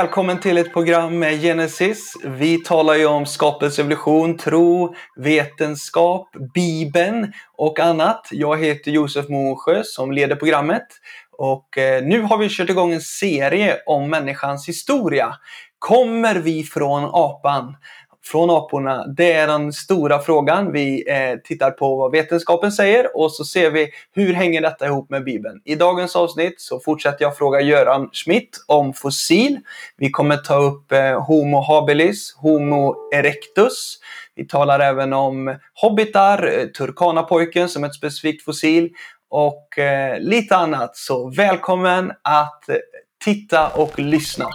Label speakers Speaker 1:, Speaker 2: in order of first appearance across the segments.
Speaker 1: Välkommen till ett program med Genesis. Vi talar ju om skapelsevolution, tro, vetenskap, Bibeln och annat. Jag heter Josef Mosjö som leder programmet. Och eh, nu har vi kört igång en serie om människans historia. Kommer vi från apan? Från aporna? Det är den stora frågan. Vi eh, tittar på vad vetenskapen säger och så ser vi hur hänger detta ihop med Bibeln. I dagens avsnitt så fortsätter jag fråga Göran Schmidt om fossil. Vi kommer ta upp eh, Homo habilis, Homo erectus. Vi talar även om hobbitar, eh, som ett specifikt fossil och eh, lite annat. Så välkommen att eh, titta och lyssna.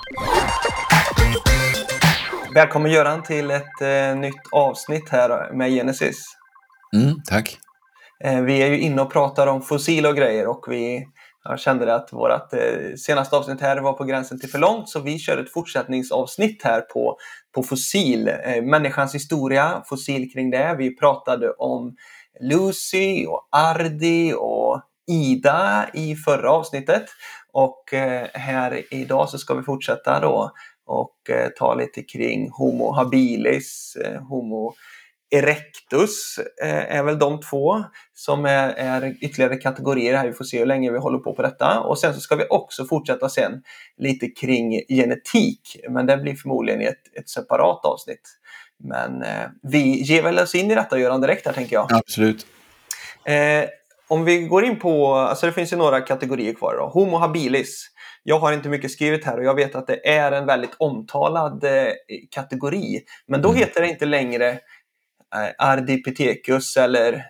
Speaker 1: Välkommen Göran till ett eh, nytt avsnitt här med Genesis.
Speaker 2: Mm, tack.
Speaker 1: Eh, vi är ju inne och pratar om fossil och grejer och vi jag kände att vårt eh, senaste avsnitt här var på gränsen till för långt så vi kör ett fortsättningsavsnitt här på, på fossil. Eh, människans historia, fossil kring det. Vi pratade om Lucy och Ardi och Ida i förra avsnittet. Och eh, här idag så ska vi fortsätta då och eh, ta lite kring Homo habilis, eh, Homo erectus eh, är väl de två som är, är, ytterligare kategorier här. Vi får se hur länge vi håller på på detta. Och sen så ska vi också fortsätta sen lite kring genetik, men det blir förmodligen ett, ett separat avsnitt. Men eh, vi ger väl oss in i detta Göran direkt här tänker jag.
Speaker 2: Absolut.
Speaker 1: Eh, om vi går in på, alltså det finns ju några kategorier kvar då. Homo habilis. Jag har inte mycket skrivet här och jag vet att det är en väldigt omtalad eh, kategori. Men då mm. heter det inte längre eh, Ardipithecus eller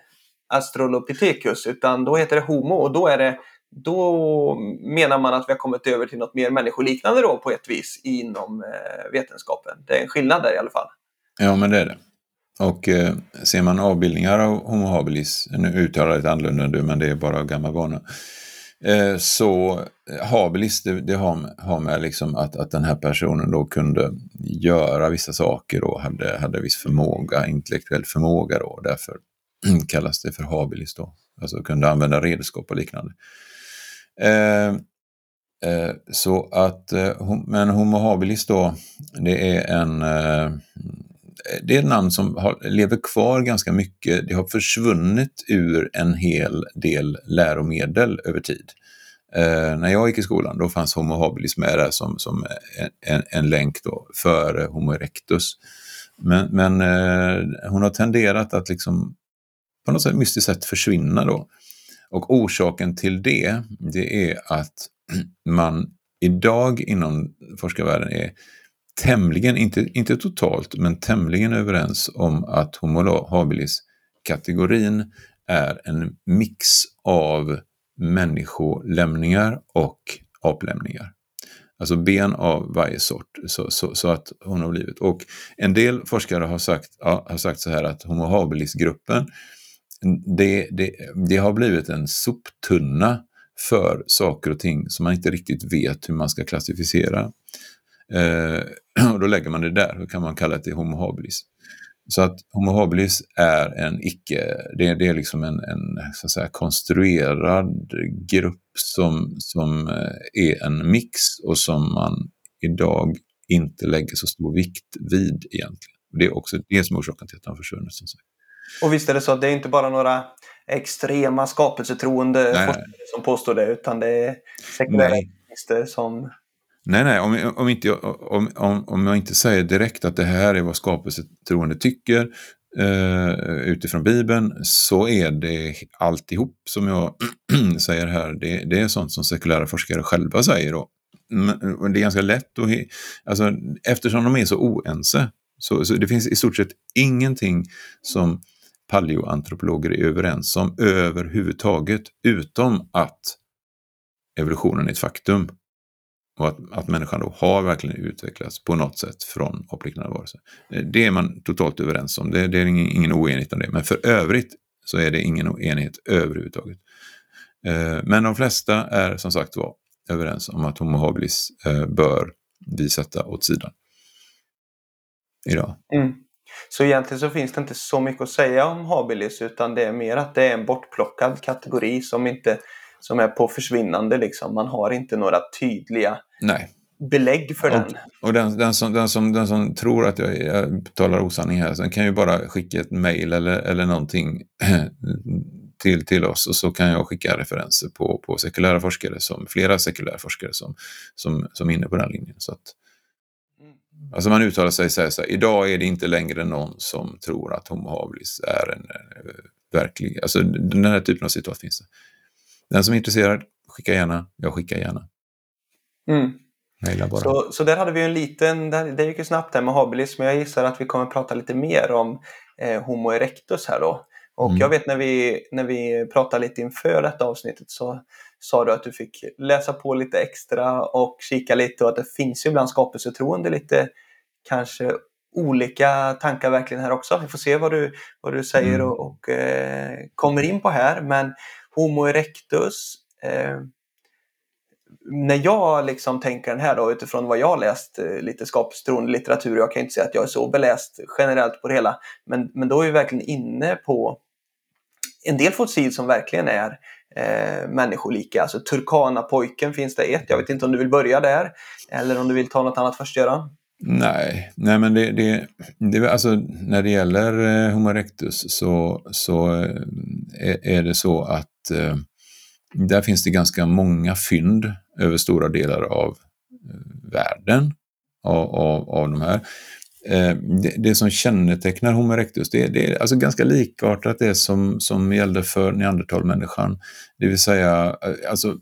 Speaker 1: Astrolopithecus utan då heter det Homo och då är det då menar man att vi har kommit över till något mer människoliknande då på ett vis inom eh, vetenskapen. Det är en skillnad där i alla fall.
Speaker 2: Ja, men det är det. Och eh, ser man avbildningar av Homo habilis, nu uttalar jag lite annorlunda men det är bara gammal vana, Eh, så habilis, det, det har, har med liksom att, att den här personen då kunde göra vissa saker och hade, hade viss förmåga, intellektuell förmåga då, därför kallas det för habilis då. Alltså kunde använda redskap och liknande. Eh, eh, så att, eh, men Homo habilis då, det är en eh, det är ett namn som har, lever kvar ganska mycket. Det har försvunnit ur en hel del läromedel över tid. Eh, när jag gick i skolan då fanns Homo habilis med där som, som en, en länk då före Homo erectus. Men, men eh, hon har tenderat att liksom på något sätt mystiskt sätt försvinna då. Och orsaken till det, det är att man idag inom forskarvärlden är tämligen, inte, inte totalt, men tämligen överens om att Homo habilis-kategorin är en mix av människolämningar och aplämningar. Alltså ben av varje sort, så, så, så, att hon har blivit. Och en del forskare har sagt, ja, har sagt så här att Homo habilis-gruppen, det, det, det har blivit en soptunna för saker och ting som man inte riktigt vet hur man ska klassificera. Eh, och då lägger man det där, då kan man kalla det Homo habilis. Så att Homo habilis är en icke, det, det är liksom en, en så att säga, konstruerad grupp som, som eh, är en mix och som man idag inte lägger så stor vikt vid egentligen. Det är också det som är orsaken till att han försvunnit. Som sagt.
Speaker 1: Och visst är det så att det är inte bara några extrema skapelsetroende forskare som påstår det, utan det är sekulära som
Speaker 2: Nej, nej, om, om, inte, om, om, om jag inte säger direkt att det här är vad skapelsetroende tycker eh, utifrån Bibeln så är det alltihop som jag säger här, det, det, är sånt som sekulära forskare själva säger. Och, Men det är ganska lätt att, alltså, eftersom de är så oense, så, så det finns i stort sett ingenting som paleoantropologer är överens om överhuvudtaget, utom att evolutionen är ett faktum. Och att, att människan då har verkligen utvecklats på något sätt från apliknande varelser. Eh, det är man totalt överens om, det, det är ingen, ingen oenighet om det. Men för övrigt så är det ingen oenighet överhuvudtaget. Eh, men de flesta är som sagt var överens om att Homo habilis eh, bör vi sätta åt sidan. Idag.
Speaker 1: Mm. Så egentligen så finns det inte så mycket att säga om habilis utan det är mer att det är en bortplockad kategori som inte som är på försvinnande. Liksom. Man har inte några tydliga
Speaker 2: Nej.
Speaker 1: belägg för
Speaker 2: och,
Speaker 1: den.
Speaker 2: Och den, den, som, den, som, den som tror att jag, jag talar osanning här, sen kan ju bara skicka ett mejl eller, eller någonting till, till oss och så kan jag skicka referenser på, på sekulära forskare, som, flera sekulära forskare som, som, som är inne på den linjen. Så att, Alltså man uttalar sig så här, så här, idag är det inte längre någon som tror att Homo habilis är en uh, verklig, alltså den här typen av citat finns det. Den som är intresserad, skicka gärna, jag skickar gärna.
Speaker 1: Mm. Så, så där hade vi en liten, det gick ju snabbt där med habilis, men jag gissar att vi kommer prata lite mer om eh, Homo erectus här då. Och mm. jag vet när vi, när vi pratade lite inför detta avsnittet så sa du att du fick läsa på lite extra och kika lite och att det finns ju bland skapelsetroende lite kanske olika tankar verkligen här också. Vi får se vad du, vad du säger mm. och, och eh, kommer in på här. Men Homo erectus eh, när jag liksom tänker den här då utifrån vad jag läst eh, lite skapelsetroende litteratur, jag kan inte säga att jag är så beläst generellt på det hela, men, men då är vi verkligen inne på en del fossil som verkligen är eh, människolika. Alltså Turkana-pojken finns det ett. Jag vet inte om du vill börja där eller om du vill ta något annat först, Göran?
Speaker 2: Nej, nej men det, det, det, alltså, när det gäller eh, Homo erectus så, så eh, är, är, det så att eh, där finns det ganska många fynd över stora delar av eh, världen av, av, av de här. Eh, det, det, som kännetecknar Homo erectus det, det, är alltså ganska likartat det som, som gällde för neandertalmänniskan. Det vill säga eh, alltså,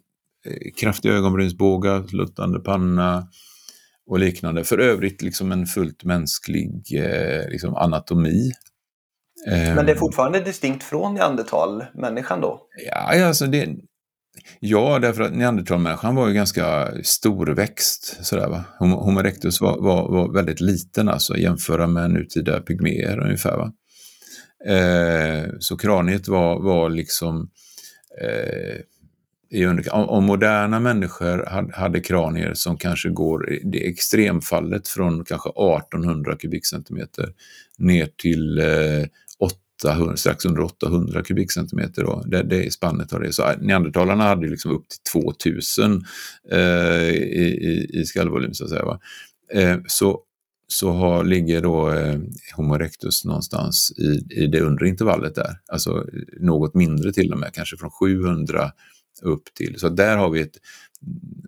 Speaker 2: kraftiga ögonbrynsbågar, sluttande panna och liknande. För övrigt liksom en fullt mänsklig liksom anatomi.
Speaker 1: Men det är fortfarande distinkt från neandertalmänniskan då?
Speaker 2: Ja, alltså det, Ja, därför att neandertalmänniskan var ju ganska storväxt. Sådär, va? Homo erectus var, var, var väldigt liten, alltså jämföra med nutida pygméer ungefär. Va? Eh, så kraniet var, var liksom eh, i om, om moderna människor hade, hade kranier som kanske går, det extremfallet från kanske 1800 kubikcentimeter ner till eh, 800, strax under 800 kubikcentimeter. Då. Det, det spannet av det. Så äh, neandertalarna hade liksom upp till 2000 eh, i, i, i skallvolym så att säga. Va? Eh, så, så har, ligger då eh, Homo erectus någonstans i, i det undre intervallet där. Alltså något mindre till och med, kanske från 700 upp till. Så där har vi ett,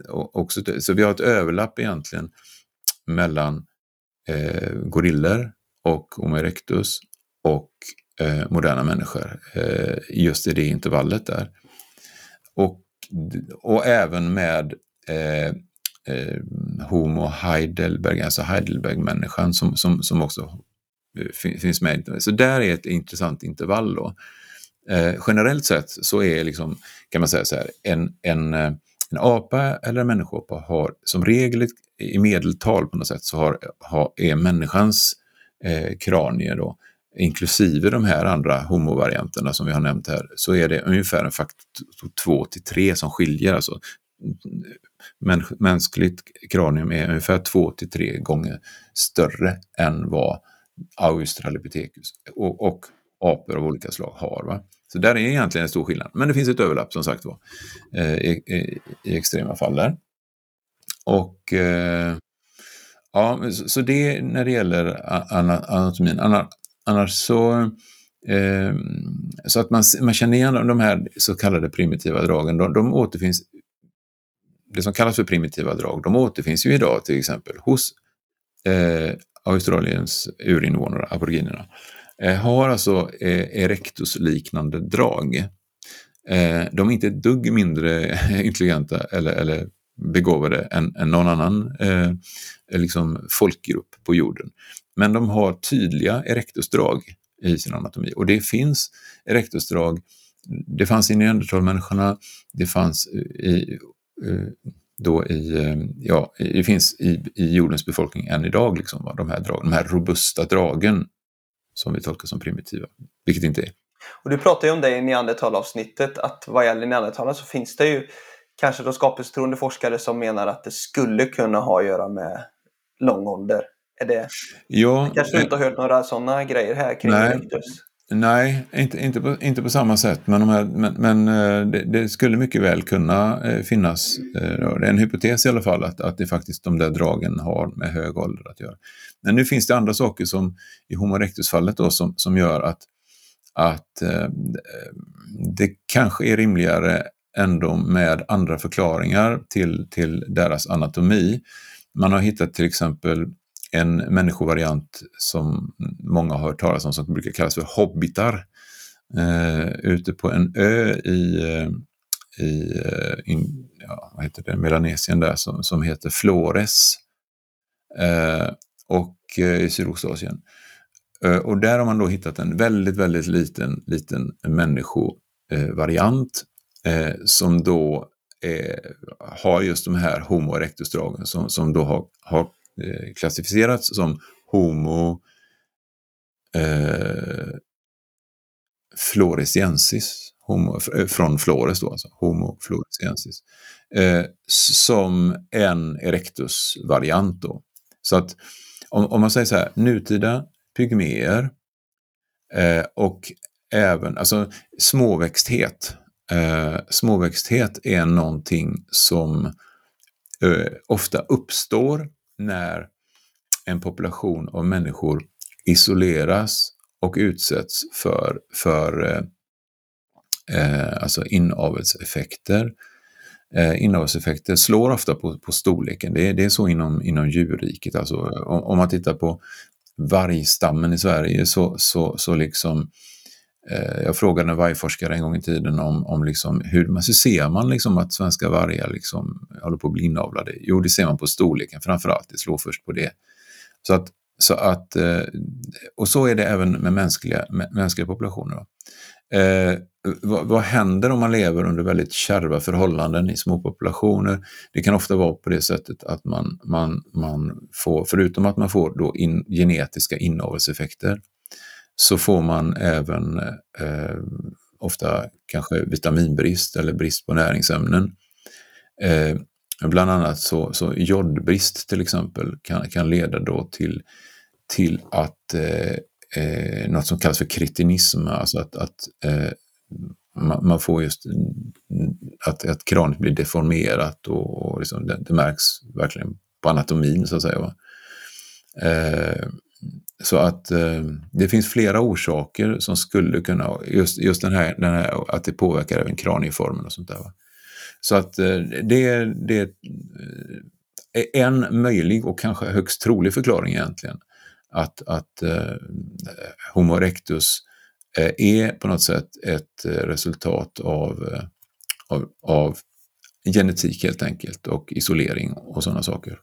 Speaker 2: också, så vi har ett överlapp egentligen mellan eh, gorillor och Homo erectus och eh, moderna människor eh, just i det intervallet där. Och, och även med eh, eh Homo Heidelberg, alltså Heidelberg-människan som, som, som också eh, finns med. Så där är ett intressant intervall. Då. Eh, generellt sett så är liksom, kan man säga så här, en, en, eh, en apa eller en människoapa har som regel i medeltal på något sätt så har, har, är människans eh, kranie då inklusive de här andra homovarianterna som vi har nämnt här, så är det ungefär en faktor 2 till 3 som skiljer. Alltså, mäns mänskligt kranium är ungefär 2 till 3 gånger större än vad Australopithecus och, och apor av olika slag har. Va? Så där är egentligen en stor skillnad. Men det finns ett överlapp som sagt var eh, i, i, i, extrema fall där. Och eh, ja, så det när det gäller anatomin. Annars så, eh, så att man, man känner igen de här så kallade primitiva dragen, de, de återfinns, det som kallas för primitiva drag, de återfinns ju idag till exempel hos eh, Australiens urinvånare, aboriginerna, eh, har alltså eh, erectus-liknande drag. Eh, de är inte ett dugg mindre intelligenta eller, eller begåvade än, än någon annan eh, liksom folkgrupp på jorden. Men de har tydliga erectusdrag i sin anatomi och det finns erectusdrag. Det fanns i neandertalmänniskorna, det fanns eh, i, eh, då i, eh, ja, det finns i, i jordens befolkning än idag, liksom, de, här drag, de här robusta dragen som vi tolkar som primitiva, vilket inte är.
Speaker 1: Och du pratade ju om det i neandertalavsnittet, att vad gäller neandertalarna så finns det ju kanske då skapelsetroende forskare som menar att det skulle kunna ha att göra med lång ålder. Är det,
Speaker 2: ja,
Speaker 1: kanske du inte har hört några sådana grejer här kring nej,
Speaker 2: Nej, inte, inte, på, inte på samma sätt, men, de här, men, men eh, det, det, skulle mycket väl kunna eh, finnas, det är en hypotes i alla fall, att, att det faktiskt de där dragen har med hög ålder att göra. Men nu finns det andra saker som i Homo erectus-fallet då, som, som gör att, att det kanske är rimligare ändå med andra förklaringar till, till deras anatomi. Man har hittat till exempel en människovariant som många har hört talas om som brukar kallas för hobbitar. Eh, ute på en ö i, eh, i eh, in, ja, vad heter det, Melanesien där som, som heter Flores eh, och eh, i Sydostasien. Eh, och där har man då hittat en väldigt, väldigt liten, liten människovariant eh, som då har just de här Homo erectus-dragen som, som då har, har Eh, klassificerats som Homo eh, floresiensis, homo, eh, från Flores då, alltså, Homo floresiensis, eh, som en erectus-variant. Då. Så att om, om, man säger så här, nutida pygméer eh, och även alltså småväxthet. Eh, småväxthet är någonting som eh, ofta uppstår när en population av människor isoleras och utsätts för, för eh, eh, alltså inavelseffekter. Eh, inavelseffekter slår ofta på, på storleken. Det är, det är så inom, inom djurriket. Alltså, om, om man tittar på vargstammen i Sverige så, så, så liksom Eh, Eh, jag frågade en vargforskare en gång i tiden om, om liksom hur man, så ser man liksom att svenska vargar liksom håller på att bli inavlade. Jo, det ser man på storleken framför allt, det slår först på det. Så att, så att, eh, och så är det även med mänskliga, mänskliga populationer. Eh, vad, vad, händer om man lever under väldigt kärva förhållanden i små populationer? Det kan ofta vara på det sättet att man, man, man får, förutom att man får då in, genetiska inavelseffekter, så får man även eh, ofta kanske vitaminbrist eller brist på näringsämnen. Eh, bland annat så, så jodbrist till exempel kan, kan leda då till, till att eh, eh något som kallas för kretinism, alltså att, att eh, man, man, får just mm, att, att kraniet blir deformerat och, och liksom det, det, märks verkligen på anatomin så att säga. Eh, så att eh, det finns flera orsaker som skulle kunna, just, just den, här, den här, att det påverkar även kranieformen och sånt där. Va? Så att eh, det, det är en möjlig och kanske högst trolig förklaring egentligen. Att, att eh, Homo erectus eh, är på något sätt ett eh, resultat av, eh, av, av genetik helt enkelt och isolering och sådana saker.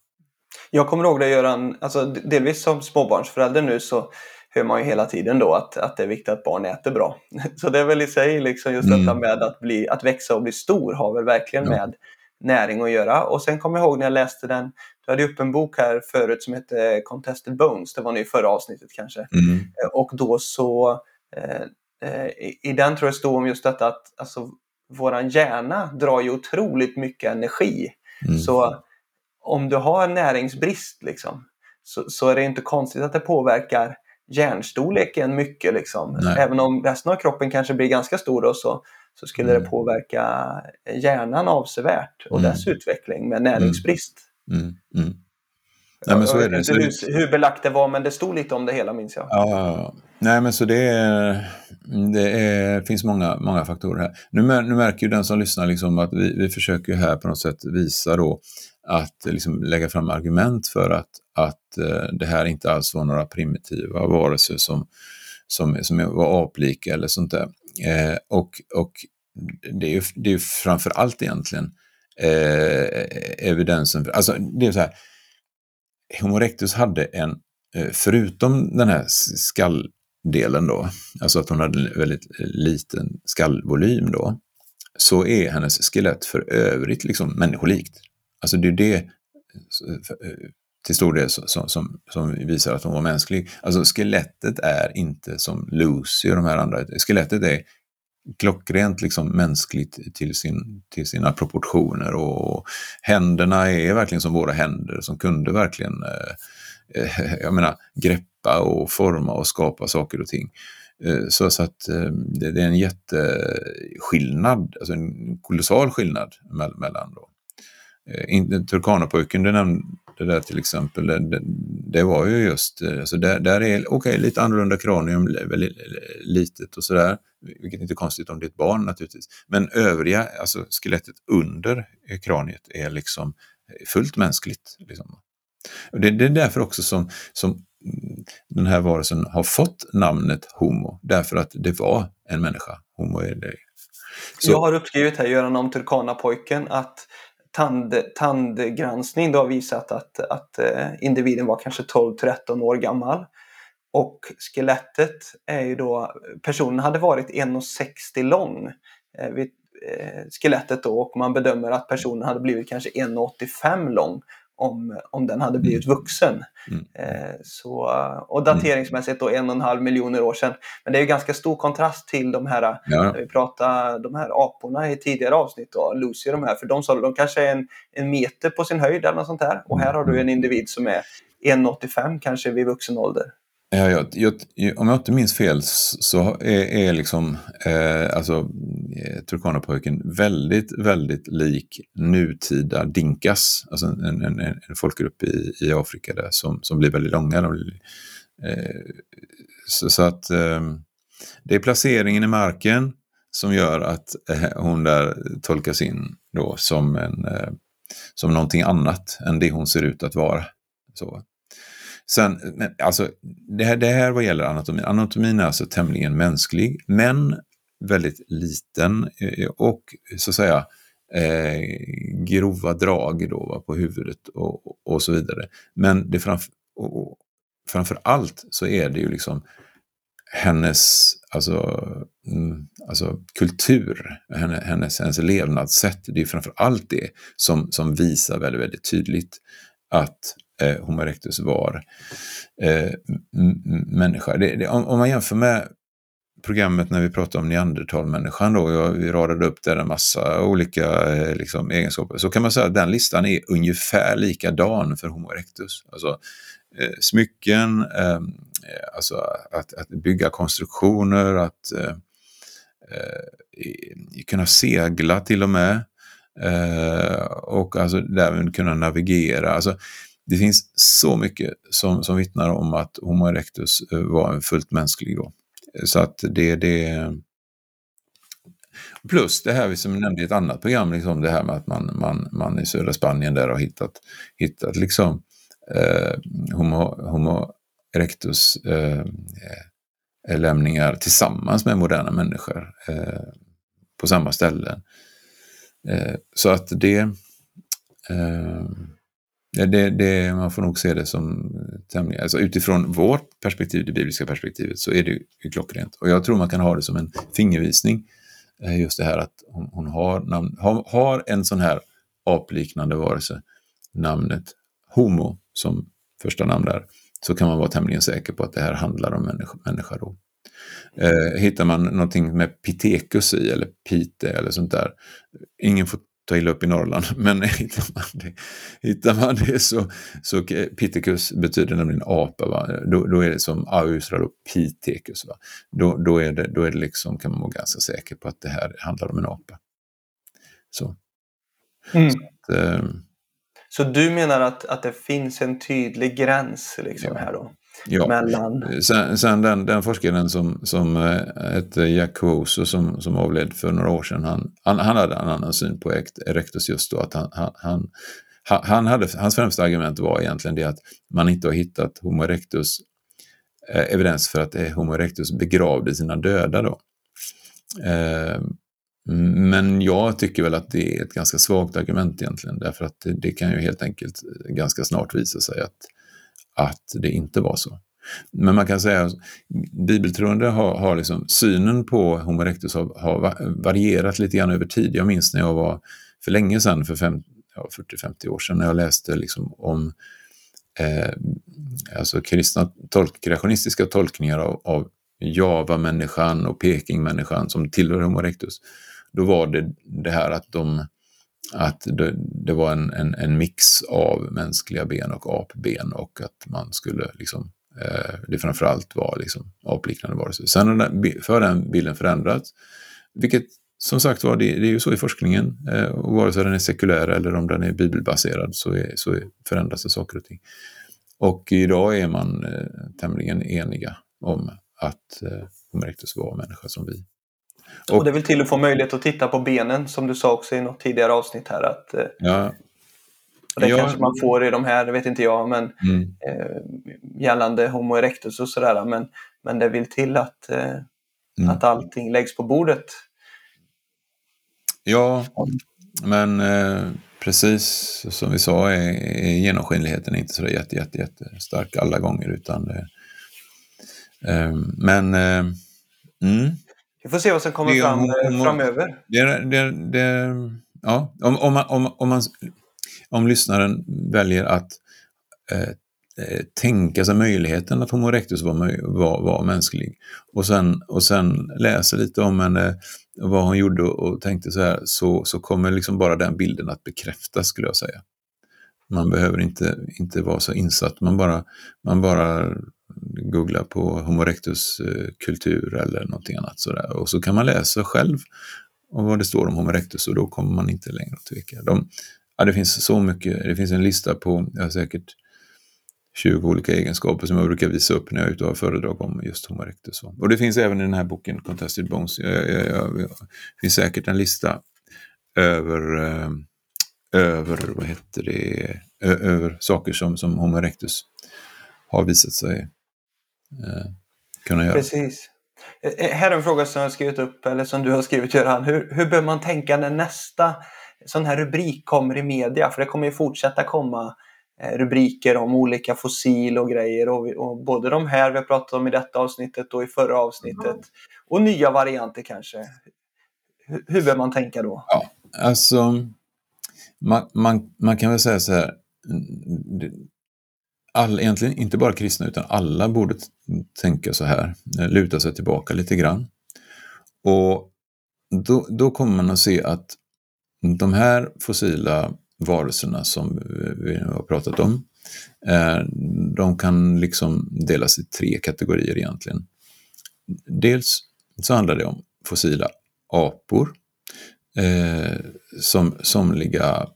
Speaker 1: Jag kommer ihåg det Göran, alltså delvis som småbarnsförälder nu så hör man ju hela tiden då att, att det är viktigt att barn äter bra. Så det är väl i sig liksom just mm. detta med att, bli, att växa och bli stor har väl verkligen ja. med näring att göra. Och sen kommer jag ihåg när jag läste den, du hade upp en bok här förut som hette Contested Bones, det var nu i förra avsnittet kanske. Mm. Eh, och då så, eh, eh, i, i den tror jag stod om just detta att alltså, våran hjärna drar ju otroligt mycket energi. Mm. Så om du har näringsbrist liksom, så, så, är det inte konstigt att det påverkar hjärnstorleken mycket. Liksom. Även om resten av kroppen kanske blir ganska stor då, så, så skulle mm. det påverka hjärnan avsevärt och mm. dess utveckling med näringsbrist. Mm. mm. mm. Nej, men så är det. Inte hur belagt det var, men det stod lite om det hela minns jag.
Speaker 2: Ja, nej men så det, är, det är, finns många, många faktorer här. Nu, nu märker ju den som lyssnar liksom att vi, vi försöker här på något sätt visa då att eh, liksom lägga fram argument för att, att eh, det här inte alls var några primitiva varelser som, som, som var aplika eller sånt där. Eh, och, och det är ju det är framför allt egentligen eh, evidensen, alltså det är så här, Homo erectus hade en, eh, förutom den här skalldelen då, alltså att hon hade en väldigt liten skallvolym då, så är hennes skelett för övrigt liksom människolikt. Alltså det är det eh, till stor del som, som, som visar att hon var mänsklig. Alltså skelettet är inte som Lucy och de här andra. Skelettet är klockrent liksom mänskligt till, sin, till sina proportioner och händerna är verkligen som våra händer som kunde verkligen eh, eh jag menar, greppa och forma och skapa saker och ting. Eh, så, så att det, det är en jätteskillnad, alltså en kolossal skillnad mellan då. Turkanapojken du nämnde där till exempel, det, det var ju just, alltså där, där är okej, okay, lite annorlunda kranium, väldigt litet och sådär, vilket inte är konstigt om det är ett barn naturligtvis. Men övriga, alltså skelettet under kraniet är liksom fullt mänskligt. Liksom. Och det, det, är därför också som, som den här varelsen har fått namnet Homo, därför att det var en människa. Homo är det.
Speaker 1: Så. Jag har uppskrivit här, Göran, om Turkana-pojken att tand, tandgranskning då har visat att, att eh, individen var kanske 12-13 år gammal. Och skelettet är ju då, personen hade varit 1,60 lång eh, vid eh, skelettet då och man bedömer att personen hade blivit kanske 1,85 lång om, om den hade blivit mm. vuxen. Mm. Eh, så, och dateringsmässigt då en och en halv miljoner år sedan. Men det är ju ganska stor kontrast till de här, ja. när vi pratade de här aporna i tidigare avsnitt, då, Lucy de här, för de sa de kanske är en, en meter på sin höjd eller något sånt där. Och här har du en individ som är 1,85 kanske vid vuxen ålder.
Speaker 2: Ja, jag, jag, om jag inte minns fel så är, är liksom, eh, alltså, eh, Turkanapojken väldigt, väldigt lik nutida dinkas, alltså en, en, en folkgrupp i, i Afrika där som, som blir väldigt långa. Blir, eh, så, så, att eh, det är placeringen i marken som gör att eh, hon där tolkas in då som, en, eh, som någonting annat än det hon ser ut att vara. Så. Sen, alltså, det, här, det här vad gäller anatomin. Anatomin är alltså tämligen mänsklig, men väldigt liten eh, och så att säga eh, grova drag då, va, på huvudet och, och så vidare. Men det framf och, framför allt så är det ju liksom hennes alltså, mm, alltså kultur, hennes, hennes levnadssätt, det är framför allt det som, som visar väldigt, väldigt tydligt att eh, Homo erectus var eh, människa. Det, det, om, om, man jämför med programmet när vi pratade om neandertalmänniskan då, jag, vi radade upp där en massa olika eh, liksom, egenskaper, så kan man säga att den listan är ungefär likadan för Homo erectus. Alltså, eh, smycken, eh, eh, alltså att, att, bygga konstruktioner, att eh, eh, kunna segla till och med. Eh, och alltså därmed kunna navigera. Alltså, det finns så mycket som, som vittnar om att Homo erectus eh, var en fullt mänsklig då. Eh, så att det, det Plus det här vi nämnde i ett annat program, liksom det här med att man, man, man i södra Spanien där har hittat, hittat liksom eh, homo, homo erectus eh, eh lämningar tillsammans med moderna människor eh, på samma ställen. Eh, så att det eh, det, det, man får nog se det som eh, tämligen, alltså utifrån vårt perspektiv, det bibliska perspektivet, så är det ju klockrent. Och jag tror man kan ha det som en fingervisning, eh, just det här att hon, hon har, namn, har, har, en sån här apliknande varelse, namnet Homo som första namn där, så kan man vara tämligen säker på att det här handlar om människa. människa då. Eh, hittar man någonting med Pitekus i, eller Pite eller sånt där, ingen får ta illa upp i Norrland, men hittar man det, hittar man det så, så Pithecus betyder nämligen apa, va? Då, då är det som Australopithecus. Va? Då, då, är det, då är det liksom, kan man vara ganska säker på att det här handlar om en apa. Så.
Speaker 1: Mm. så, att, eh, så, du menar att, att det finns en tydlig gräns liksom ja. här då?
Speaker 2: Ja. Mellan... Sen, sen den, den, forskaren som, som eh, hette Jack Caruso som, som avled för några år sedan, han, han, han hade en annan syn på erectus just då. Att han, han, han hade, hans främsta argument var egentligen det att man inte har hittat Homo erectus eh, evidens för att Homo erectus begravde sina döda. Då. Eh, men jag tycker väl att det är ett ganska svagt argument egentligen, därför att det, det kan ju helt enkelt ganska snart visa sig att att det inte var så. Men man kan säga att bibeltroende har, har liksom, synen på Homo erectus har, har, varierat lite grann över tid. Jag minns när jag var för länge sedan, för ja, 40-50 år sedan, när jag läste liksom om eh, alltså kristna tolk, kreationistiska tolkningar av, av Java-människan och Peking-människan som tillhör Homo erectus. Då var det det här att de att det, det var en, en, en, mix av mänskliga ben och apben och att man skulle liksom eh, det framförallt var liksom apliknande varelser. Sen har den, för den bilden förändrats, vilket som sagt var, det, det, är ju så i forskningen. Eh, och vare sig den är sekulär eller om den är bibelbaserad så, är, så är, förändras det saker och ting. Och idag är man eh, tämligen eniga om att eh, Homo erectus var människa som vi.
Speaker 1: Och, och det vill till att få möjlighet att titta på benen som du sa också i något tidigare avsnitt här. Att, eh, ja. det ja. kanske man får i de här, det vet inte jag, men mm. eh, gällande Homo erectus och sådär. Men, men det vill till att, eh, mm. att allting läggs på bordet.
Speaker 2: Ja, men eh, precis som vi sa är, är genomskinligheten inte så jätte, jätte, jätte stark alla gånger. utan det, eh, Men eh, mm.
Speaker 1: Vi får se vad som kommer fram om, eh, framöver.
Speaker 2: Det, det, det, ja, om, om, man, om, om, man, om lyssnaren väljer att eh, eh, tänka sig möjligheten att Homo erectus var, var, var mänsklig och sen, och sen läsa lite om henne, vad hon gjorde och tänkte så här, så, så kommer liksom bara den bilden att bekräftas skulle jag säga. Man behöver inte, inte vara så insatt, man bara, man bara googlar på Homo erectus eh, kultur eller någonting annat sådär. Och så kan man läsa själv om vad det står om Homo erectus och då kommer man inte längre att tveka. De, ja, det finns så mycket, det finns en lista på, ja, säkert 20 olika egenskaper som jag brukar visa upp när jag är ute och har föredrag om just Homo erectus. Och det finns även i den här boken Contested Bones, det finns säkert en lista över, eh, över vad heter det, över saker som, som Homo erectus har visat sig eh, kunna göra.
Speaker 1: Precis. Eh, eh, här är en fråga som jag har skrivit upp, eller som du har skrivit Göran. Hur, hur bör man tänka när nästa sån här rubrik kommer i media? För det kommer ju fortsätta komma eh, rubriker om olika fossil och grejer. Och, och, både de här vi har pratat om i detta avsnittet och i förra avsnittet. Mm. Och nya varianter kanske. Hur, hur bör man tänka då?
Speaker 2: Ja, alltså man, man, man kan väl säga så här all, egentligen inte bara kristna utan alla borde tänka så här, eh, luta sig tillbaka lite grann. Och då, då kommer man att se att de här fossila varelserna som vi har pratat om, eh, de kan liksom delas i tre kategorier egentligen. Dels så handlar det om fossila apor, eh, som somliga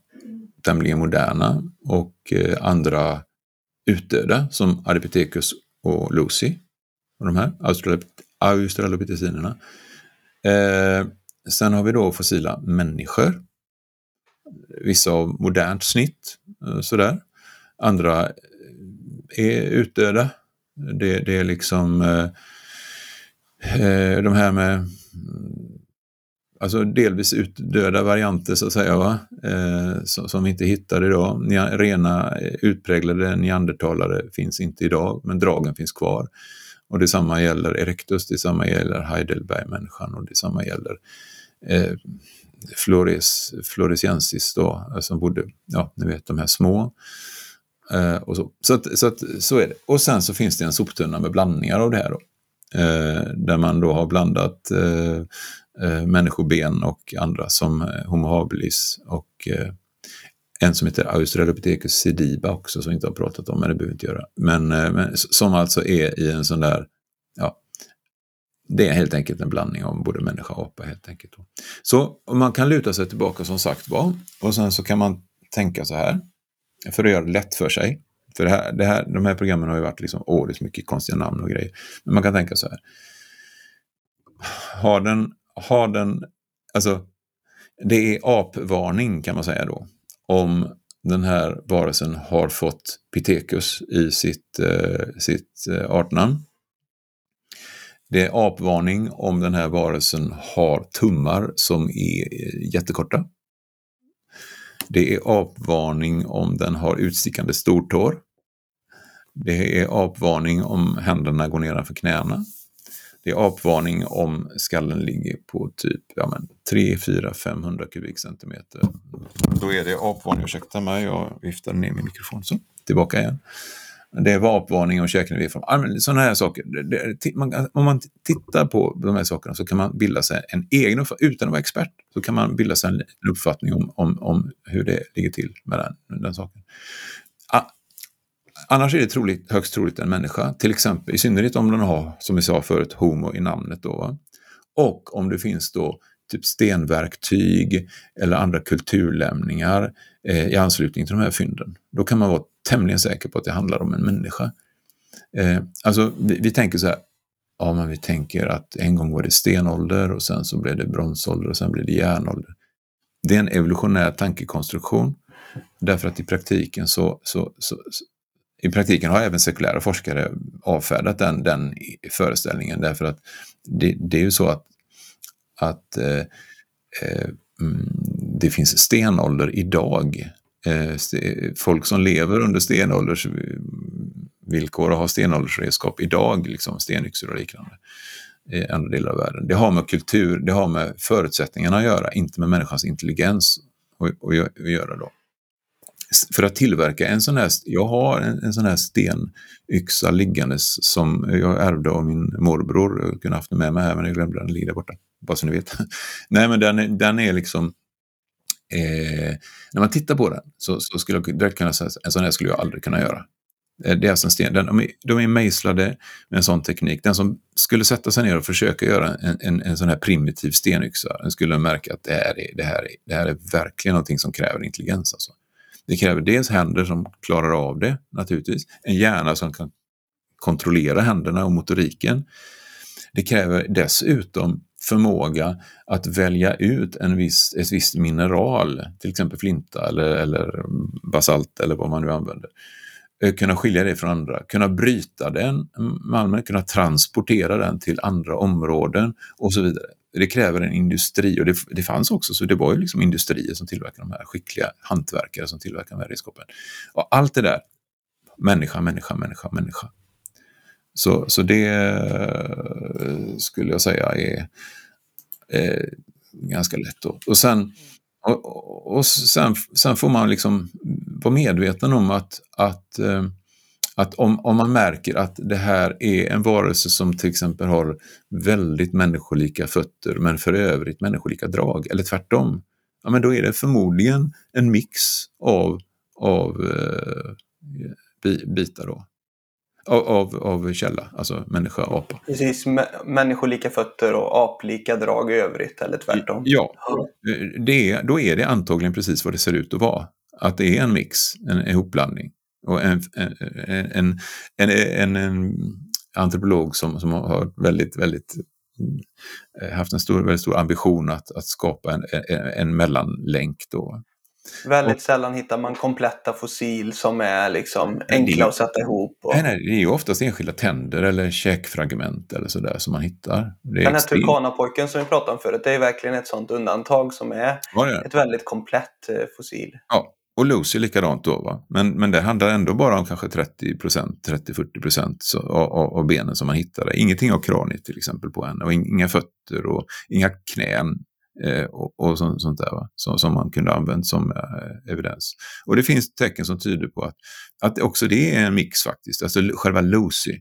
Speaker 2: tämligen moderna och eh, andra utdöda som Adipithecus och Lucy. Och de här australopitecinerna. Eh, sen har vi då fossila människor. Vissa av modernt snitt, eh, sådär. Andra är utdöda. Det, det är liksom eh, eh de här med alltså delvis utdöda varianter så att säga, va? Eh, som, som vi inte hittar idag. Rena eh, utpräglade neandertalare finns inte idag, men dragen finns kvar. Och detsamma gäller Erectus, detsamma gäller Heidelbergmänniskan och detsamma gäller eh, Flores, Floresiensis då, eh, som bodde, ja, ni vet de här små. Eh, och så. Så, att, så, att, så är det. Och sen så finns det en soptunna med blandningar av det här. Då. Eh, där man då har blandat eh, eh, människoben och andra som eh, Homo habilis och eh, en som heter Australopithecus sediba också som vi inte har pratat om, men det behöver vi inte göra. Men, eh, men som alltså är i en sån där, ja, det är helt enkelt en blandning av både människa och apa helt enkelt. Så man kan luta sig tillbaka som sagt var och sen så kan man tänka så här, för att göra det lätt för sig. För det här, det här, de här programmen har ju varit liksom, åh, det är så mycket konstiga namn och grejer. Men man kan tänka så här. Har den har den, alltså det är apvarning kan man säga då, om den här varelsen har fått Pithecus i sitt, eh, sitt eh, artnamn. Det är apvarning om den här varelsen har tummar som är eh, jättekorta. Det är apvarning om den har utstickande stortår. Det är apvarning om händerna går nedanför knäna. Det är apvarning om skallen ligger på typ ja, men 3, 4, 500 kubikcentimeter. Då är det apvarning, ursäkta mig, jag viftade ner min mikrofon. Så, tillbaka igen. Det var apvarning och från. Sådana här saker. Det, man, om man tittar på de här sakerna så kan man bilda sig en egen uppfattning, utan att vara expert, så kan man bilda sig en uppfattning om, om, om hur det ligger till med den, den saken. Annars är det troligt, högst troligt en människa, till exempel i synnerhet om den har, som vi sa förut, homo i namnet. Då, Och om det finns då typ stenverktyg eller andra kulturlämningar eh, i anslutning till de här fynden. Då kan man vara tämligen säker på att det handlar om en människa. Eh, alltså, vi, vi, tänker så här, ja men vi tänker att en gång var det stenålder och sen så blev det bronsålder och sen blev det järnålder. Det är en evolutionär tankekonstruktion därför att i praktiken så, så, så, så i praktiken har även sekulära forskare avfärdat den, den föreställningen därför att det, det är ju så att, att eh, eh, mm, det finns stenålder idag. Eh, folk som lever under stenålders eh, villkor och har stenåldersredskap idag, liksom stenyxor och liknande i andra delar av världen. Det har med kultur, det har med förutsättningarna att göra, inte med människans intelligens att göra då för att tillverka en sån här, jag har en, en sån här stenyxa liggandes som jag ärvde av min morbror. Jag kunde haft den med mig här men jag glömde den, ligger där borta. Bara så ni vet. Nej men den, den är liksom, eh, när man tittar på den så, så skulle jag direkt kunna säga att en sån här skulle jag aldrig kunna göra. Eh, det är alltså en sten, den, de, är, de är mejslade med en sån teknik. Den som skulle sätta sig ner och försöka göra en, en, en sån här primitiv stenyxa, den skulle märka att det här är, det här är, det här är verkligen någonting som kräver intelligens. Alltså. Det kräver dels händer som klarar av det naturligtvis, en hjärna som kan kontrollera händerna och motoriken. Det kräver dessutom förmåga att välja ut en viss, ett visst mineral, till exempel flinta eller, eller basalt eller vad man nu använder. Eh, kunna skilja det från andra, kunna bryta den malmen, kunna transportera den till andra områden och så vidare det kräver en industri och det, det fanns också, så det var ju liksom industrier som tillverkade de här skickliga hantverkare som tillverkade de här redskapen. Och allt det där, människa, människa, människa, människa. Så, så det eh, skulle jag säga är är ganska lätt. Då. Och sen, och, och sen, sen får man liksom vara medveten om att, att eh, att om, om man märker att det här är en varelse som till exempel har väldigt människolika fötter men för övrigt människolika drag, eller tvärtom, ja, men då är det förmodligen en mix av, av eh, bitar då. Av, av, av källa, alltså människa, apa.
Speaker 1: Precis, människolika fötter och aplika drag i övrigt, eller tvärtom.
Speaker 2: Ja, det, då är det antagligen precis vad det ser ut att vara. Att det är en mix, en ihopblandning. Och en, en, en, en, antropolog som, som har väldigt, väldigt eh, haft en stor, väldigt stor ambition att, att skapa en, en, mellanlänk. Då.
Speaker 1: Väldigt och, sällan hittar man kompletta fossil som är liksom enkla att sätta ihop. Och...
Speaker 2: Nej, nej, det är ju oftast enskilda tänder eller käkfragment eller sådär som man hittar.
Speaker 1: Den här turkanapojken som vi pratade om förut, det är verkligen ett sådant undantag som är ja, ett väldigt komplett eh, fossil.
Speaker 2: Ja, och Lucy likadant då. Va? Men, men det handlar ändå bara om kanske 30-40 procent av, av, benen som man hittade. Ingenting av kraniet till exempel på henne och inga fötter och inga knän eh, och, och sånt, sånt där va? Som, som man kunde använt som eh, evidens. Och det finns tecken som tyder på att, att också det är en mix faktiskt. Alltså själva Lucy,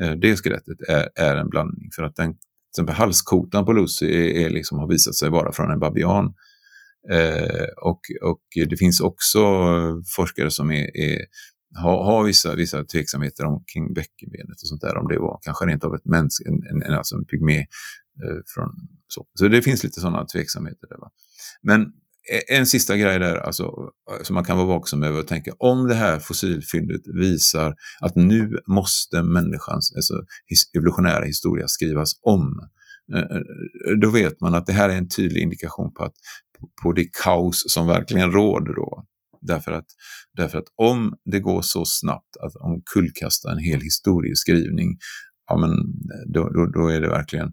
Speaker 2: eh, det skelettet, är, är en blandning. För att den, till exempel halskotan på Lucy är, är liksom, har visat sig vara från en babian Eh, Eh, och, och det finns också forskare som är, är har, har vissa, vissa tveksamheter om, kring bäckenbenet och sånt där, om det var kanske rent av ett mänsk, en, en, en, alltså en pygmé. Eh, från, så. så det finns lite sådana tveksamheter där. Va? Men e, en sista grej där, alltså, eh, som man kan vara vaksam över och tänka, om det här fossilfyndet visar att nu måste människans alltså, his, evolutionära historia skrivas om, eh, då vet man att det här är en tydlig indikation på att på det kaos som verkligen råder då. Därför att, därför att om det går så snabbt att omkullkasta en hel historieskrivning, ja men då, då, då är det verkligen,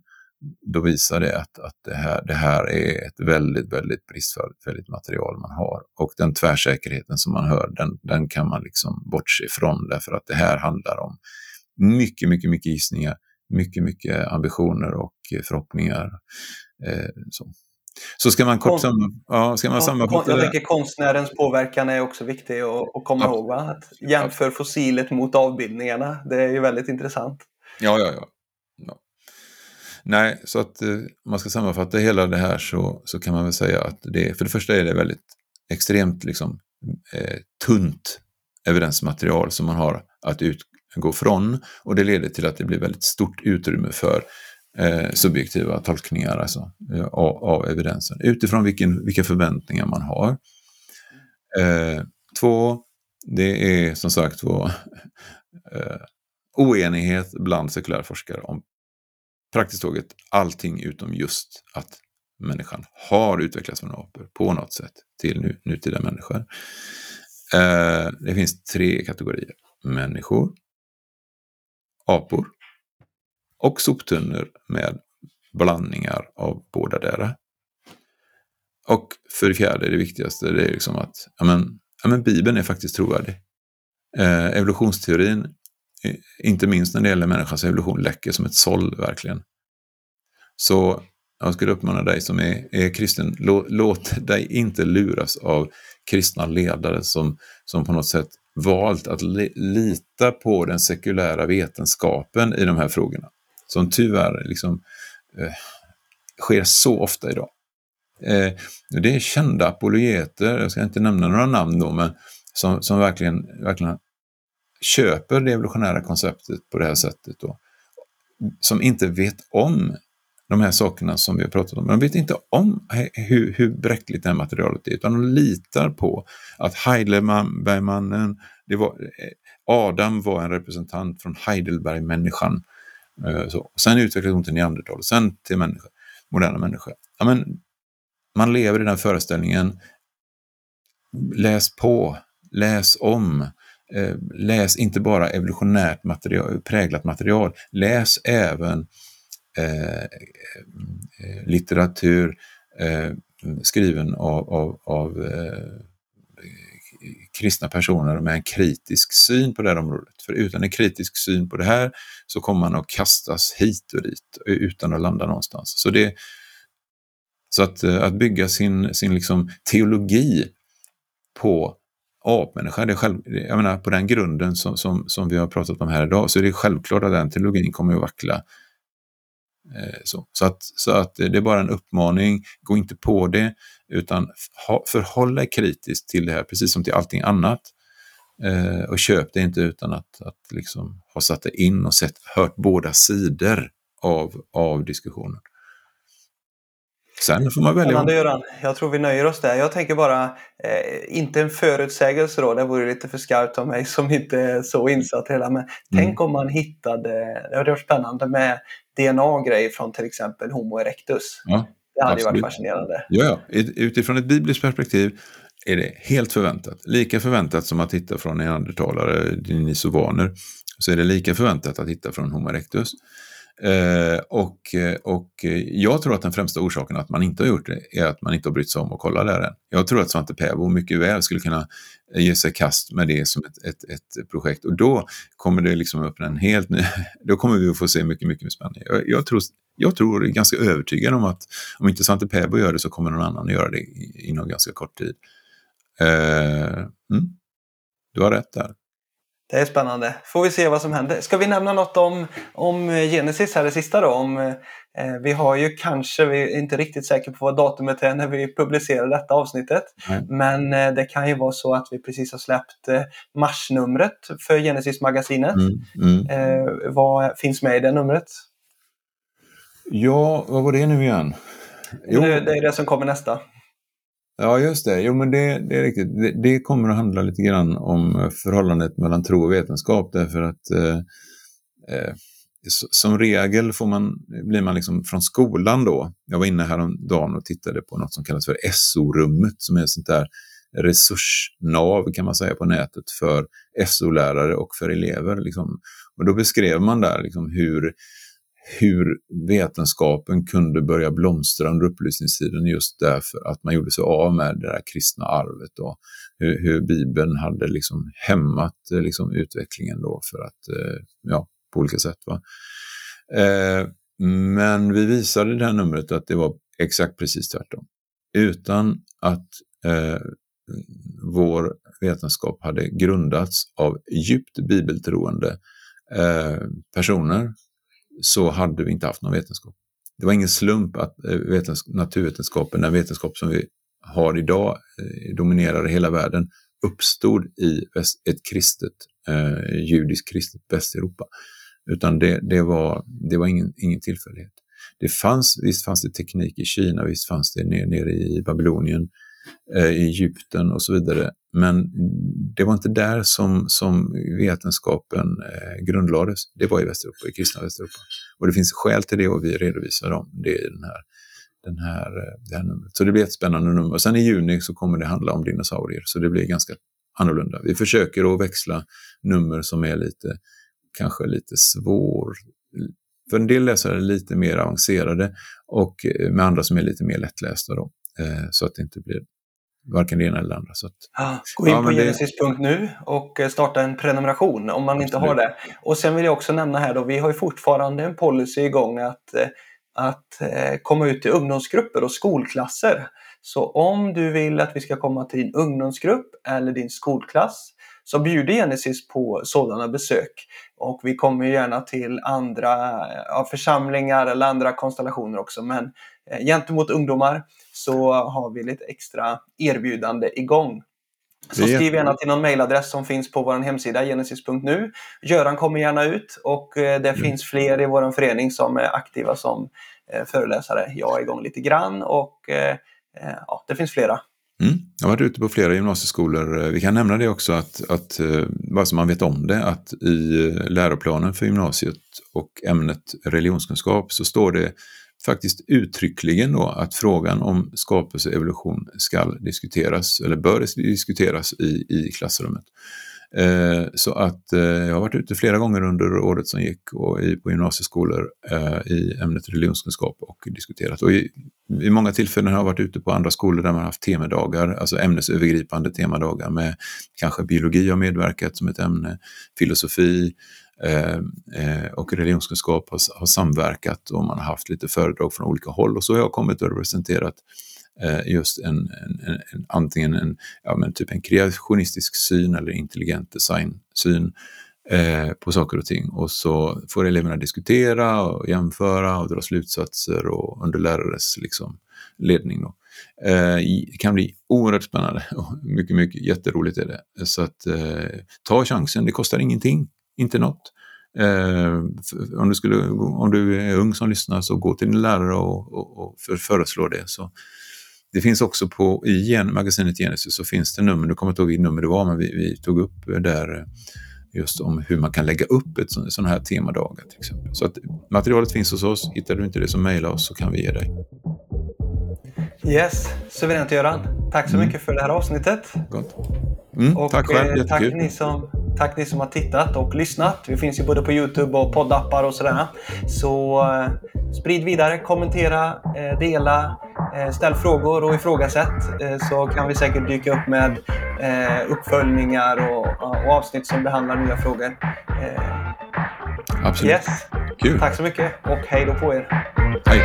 Speaker 2: då visar det att, att det, här, det här är ett väldigt, väldigt bristfälligt material man har. Och den tvärsäkerheten som man hör, den, den kan man liksom bortse ifrån därför att det här handlar om mycket, mycket, mycket gissningar, mycket, mycket ambitioner och eh, förhoppningar. Eh, så. Så ska man kort sam ja, ska man sammanfatta
Speaker 1: Jag tänker konstnärens påverkan är också viktig att, att komma ja. ihåg. Va? Att jämför fossilet mot avbildningarna. Det är ju väldigt intressant.
Speaker 2: Ja, ja, ja. ja. Nej, så att eh, man ska sammanfatta hela det här så, så kan man väl säga att det, för det första är det väldigt extremt liksom, eh, tunt evidensmaterial som man har att utgå från och det leder till att det blir väldigt stort utrymme för eh, subjektiva tolkningar alltså, eh, av, av, evidensen utifrån vilken, vilka förväntningar man har. Eh, två, det är som sagt var eh, oenighet bland sekulärforskare om praktiskt taget allting utom just att människan har utvecklats från apor på något sätt till nu, nutida människor. Eh, det finns tre kategorier. Människor, apor och soptunnor med blandningar av båda där. Och för det fjärde, det viktigaste, det är liksom att ja men, ja men Bibeln är faktiskt trovärdig. Eh, evolutionsteorin, eh, inte minst när det gäller människans evolution, läcker som ett såll verkligen. Så jag skulle uppmana dig som är, är kristen, låt, låt dig inte luras av kristna ledare som, som på något sätt valt att li, lita på den sekulära vetenskapen i de här frågorna. Som tyvärr liksom, eh, sker så ofta idag. Eh, det är kända apologeter, jag ska inte nämna några namn då, men som, som verkligen, verkligen köper det evolutionära konceptet på det här sättet. Då, som inte vet om de här sakerna som vi har pratat om. De vet inte om hur, hur bräckligt det här materialet är, utan de litar på att Heidelbergmannen, det var, eh, Adam var en representant från Heidelbergmänniskan. Eh, så. Sen utvecklades hon till neandertal, och sen till människa, moderna människa. Ja, men, man lever i den föreställningen. Läs på, läs om. Eh, läs inte bara evolutionärt material, präglat material, läs även Eh, eh litteratur eh, skriven av, av, av kristna personer med en kritisk syn på det här området. För utan en kritisk syn på det här så kommer man att kastas hit och dit utan att landa någonstans. Så, det, så att, eh, att bygga sin, sin liksom teologi på apmänniska, det själv, jag menar, på den grunden som, som, som vi har pratat om här idag, så är det självklart att den teologin kommer att vackla så, så, att, så att det är bara en uppmaning, gå inte på det, utan förhåll dig kritiskt till det här, precis som till allting annat. Eh, och köp det inte utan att, att liksom ha satt det in och sett, hört båda sidor av, av diskussionen. Sen får man välja.
Speaker 1: Spännande Göran. Jag tror vi nöjer oss där. Jag tänker bara, eh, inte en förutsägelse då, det vore lite för skarpt av mig som inte är så insatt i hela. Men mm. tänk om man hittade, det hade varit spännande med DNA-grej från till exempel Homo erectus. Ja, det hade absolut. ju varit fascinerande.
Speaker 2: Ja, ja, utifrån ett bibliskt perspektiv är det helt förväntat. Lika förväntat som att hitta från neandertalare, denisovaner, så är det lika förväntat att hitta från Homo erectus. Eh, och, och jag tror att den främsta orsaken att man inte har gjort det är att man inte har brytt sig om att kolla där än. Jag tror att Svante Pääbo mycket väl skulle kunna ge sig kast med det som ett, ett, ett projekt och då kommer det liksom öppna en helt ny, då kommer vi att få se mycket, mycket spännande. Jag, jag, tror, jag tror ganska övertygad om att om inte Svante Pääbo gör det så kommer någon annan att göra det inom ganska kort tid. Eh, mm. Du har rätt där.
Speaker 1: Det är spännande. Får vi se vad som händer. Ska vi nämna något om, om Genesis här det sista då? Om, eh, vi har ju kanske, vi är inte riktigt säkra på vad datumet är när vi publicerar detta avsnittet. Mm. Men eh, det kan ju vara så att vi precis har släppt eh, marsnumret för Genesis-magasinet. Mm. Mm. Eh, vad finns med i det numret?
Speaker 2: Ja, vad var det nu igen?
Speaker 1: Jo. Det, det är det som kommer nästa.
Speaker 2: Ja, just det. Jo, men det, det är riktigt. Det, det, kommer att handla lite grann om eh, förhållandet mellan tro och vetenskap därför att eh, eh, som regel får man, blir man liksom från skolan då. Jag var inne häromdagen och tittade på något som kallas för SO-rummet som är ett sånt där resursnav kan man säga på nätet för SO-lärare och för elever. Liksom. Och då beskrev man där liksom hur hur vetenskapen kunde börja blomstra under upplysningstiden just därför att man gjorde sig av med det där kristna arvet. och Hur, hur Bibeln hade liksom hämmat eh, liksom utvecklingen då för att, eh, ja, på olika sätt. Va? Eh, men vi visade i det här numret att det var exakt precis tvärtom. Utan att eh, vår vetenskap hade grundats av djupt bibeltroende eh, personer så hade vi inte haft någon vetenskap. Det var ingen slump att eh, naturvetenskapen, den vetenskap som vi har idag, eh, dominerar hela världen, uppstod i ett kristet, eh, judiskt kristet Västeuropa. Utan det, det var, det var ingen, ingen tillfällighet. Det fanns, visst fanns det teknik i Kina, visst fanns det nere, nere i Babylonien, eh, Eh, i Egypten och så vidare. Men det var inte där som, som vetenskapen eh, grundlades. Det var i Västeuropa, i kristna Västeuropa. Och det finns skäl till det och vi redovisar dem. Det i den här, den här, eh, det här numret. Så det blir ett spännande nummer. Sen i juni så kommer det handla om dinosaurier, så det blir ganska annorlunda. Vi försöker att växla nummer som är lite, kanske lite svår, för en del läsare är lite mer avancerade och eh, med andra som är lite mer lättlästa. Då, eh, så att det inte blir varken det ena eller det andra. Så att,
Speaker 1: Gå in ja, på genesis.nu och eh, starta en prenumeration om man inte har det. Och sen vill jag också nämna här då, vi har ju fortfarande en policy igång att, att komma ut till ungdomsgrupper och skolklasser. Så om du vill att vi ska komma till din ungdomsgrupp eller din skolklass så bjuder Genesis på sådana besök. Och vi kommer gärna till andra ja, församlingar eller andra konstellationer också. Men eh, gentemot ungdomar så har vi lite extra erbjudande igång. Så skriv gärna till någon mejladress som finns på vår hemsida genesis.nu. Göran kommer gärna ut och eh, det mm. finns fler i vår förening som är aktiva som eh, föreläsare. Jag är igång lite grann och eh, ja, det finns flera.
Speaker 2: Mm. Jag har varit ute på flera gymnasieskolor. Vi kan nämna det också, att, att, bara så man vet om det, att i läroplanen för gymnasiet och ämnet religionskunskap så står det faktiskt uttryckligen då att frågan om skapelse och evolution ska diskuteras, eller bör diskuteras i, i klassrummet. Eh, så att eh, jag har varit ute flera gånger under året som gick och i, på gymnasieskolor eh, i ämnet religionskunskap och diskuterat. Och i, i många tillfällen har jag varit ute på andra skolor där man har haft temadagar, alltså ämnesövergripande temadagar med kanske biologi har medverkat som ett ämne, filosofi, eh, Eh, eh, och religionskunskap har, har, samverkat och man har haft lite föredrag från olika håll och så har jag kommit och representerat eh, just en, en, en, antingen en, ja, men typ en kreationistisk syn eller intelligent designsyn eh, på saker och ting. Och så får eleverna diskutera och jämföra och dra slutsatser och under lärares liksom, ledning. Då. Eh, det kan bli oerhört spännande och mycket, mycket jätteroligt är det. Så att eh, ta chansen, det kostar ingenting, inte något. Eh, om, du skulle, om du är ung som lyssnar så gå till din lärare och, och, och för, föreslå det. Så det finns också på, i gen, magasinet Genesis så finns det nummer, nu kommer jag inte ihåg vilket nummer det var, men vi, vi, tog upp där eh, just om hur man kan lägga upp ett sån, här temadagar till exempel. Så att materialet finns hos oss, hittar du inte det så mejla oss så kan vi ge dig.
Speaker 1: Yes, suveränt Göran. Tack så mm. mycket för det här avsnittet.
Speaker 2: Gott. Mm, och, tack själv,
Speaker 1: eh, tack ni, som, tack ni som har tittat och lyssnat. Vi finns ju både på Youtube och poddappar och sådär. Så eh, sprid vidare, kommentera, eh, dela, eh, ställ frågor och ifrågasätt eh, så kan vi säkert dyka upp med eh, uppföljningar och, och, avsnitt som behandlar nya frågor.
Speaker 2: Absolut.
Speaker 1: Yes. Kul. Tack så mycket och hej då på er.
Speaker 2: Hej.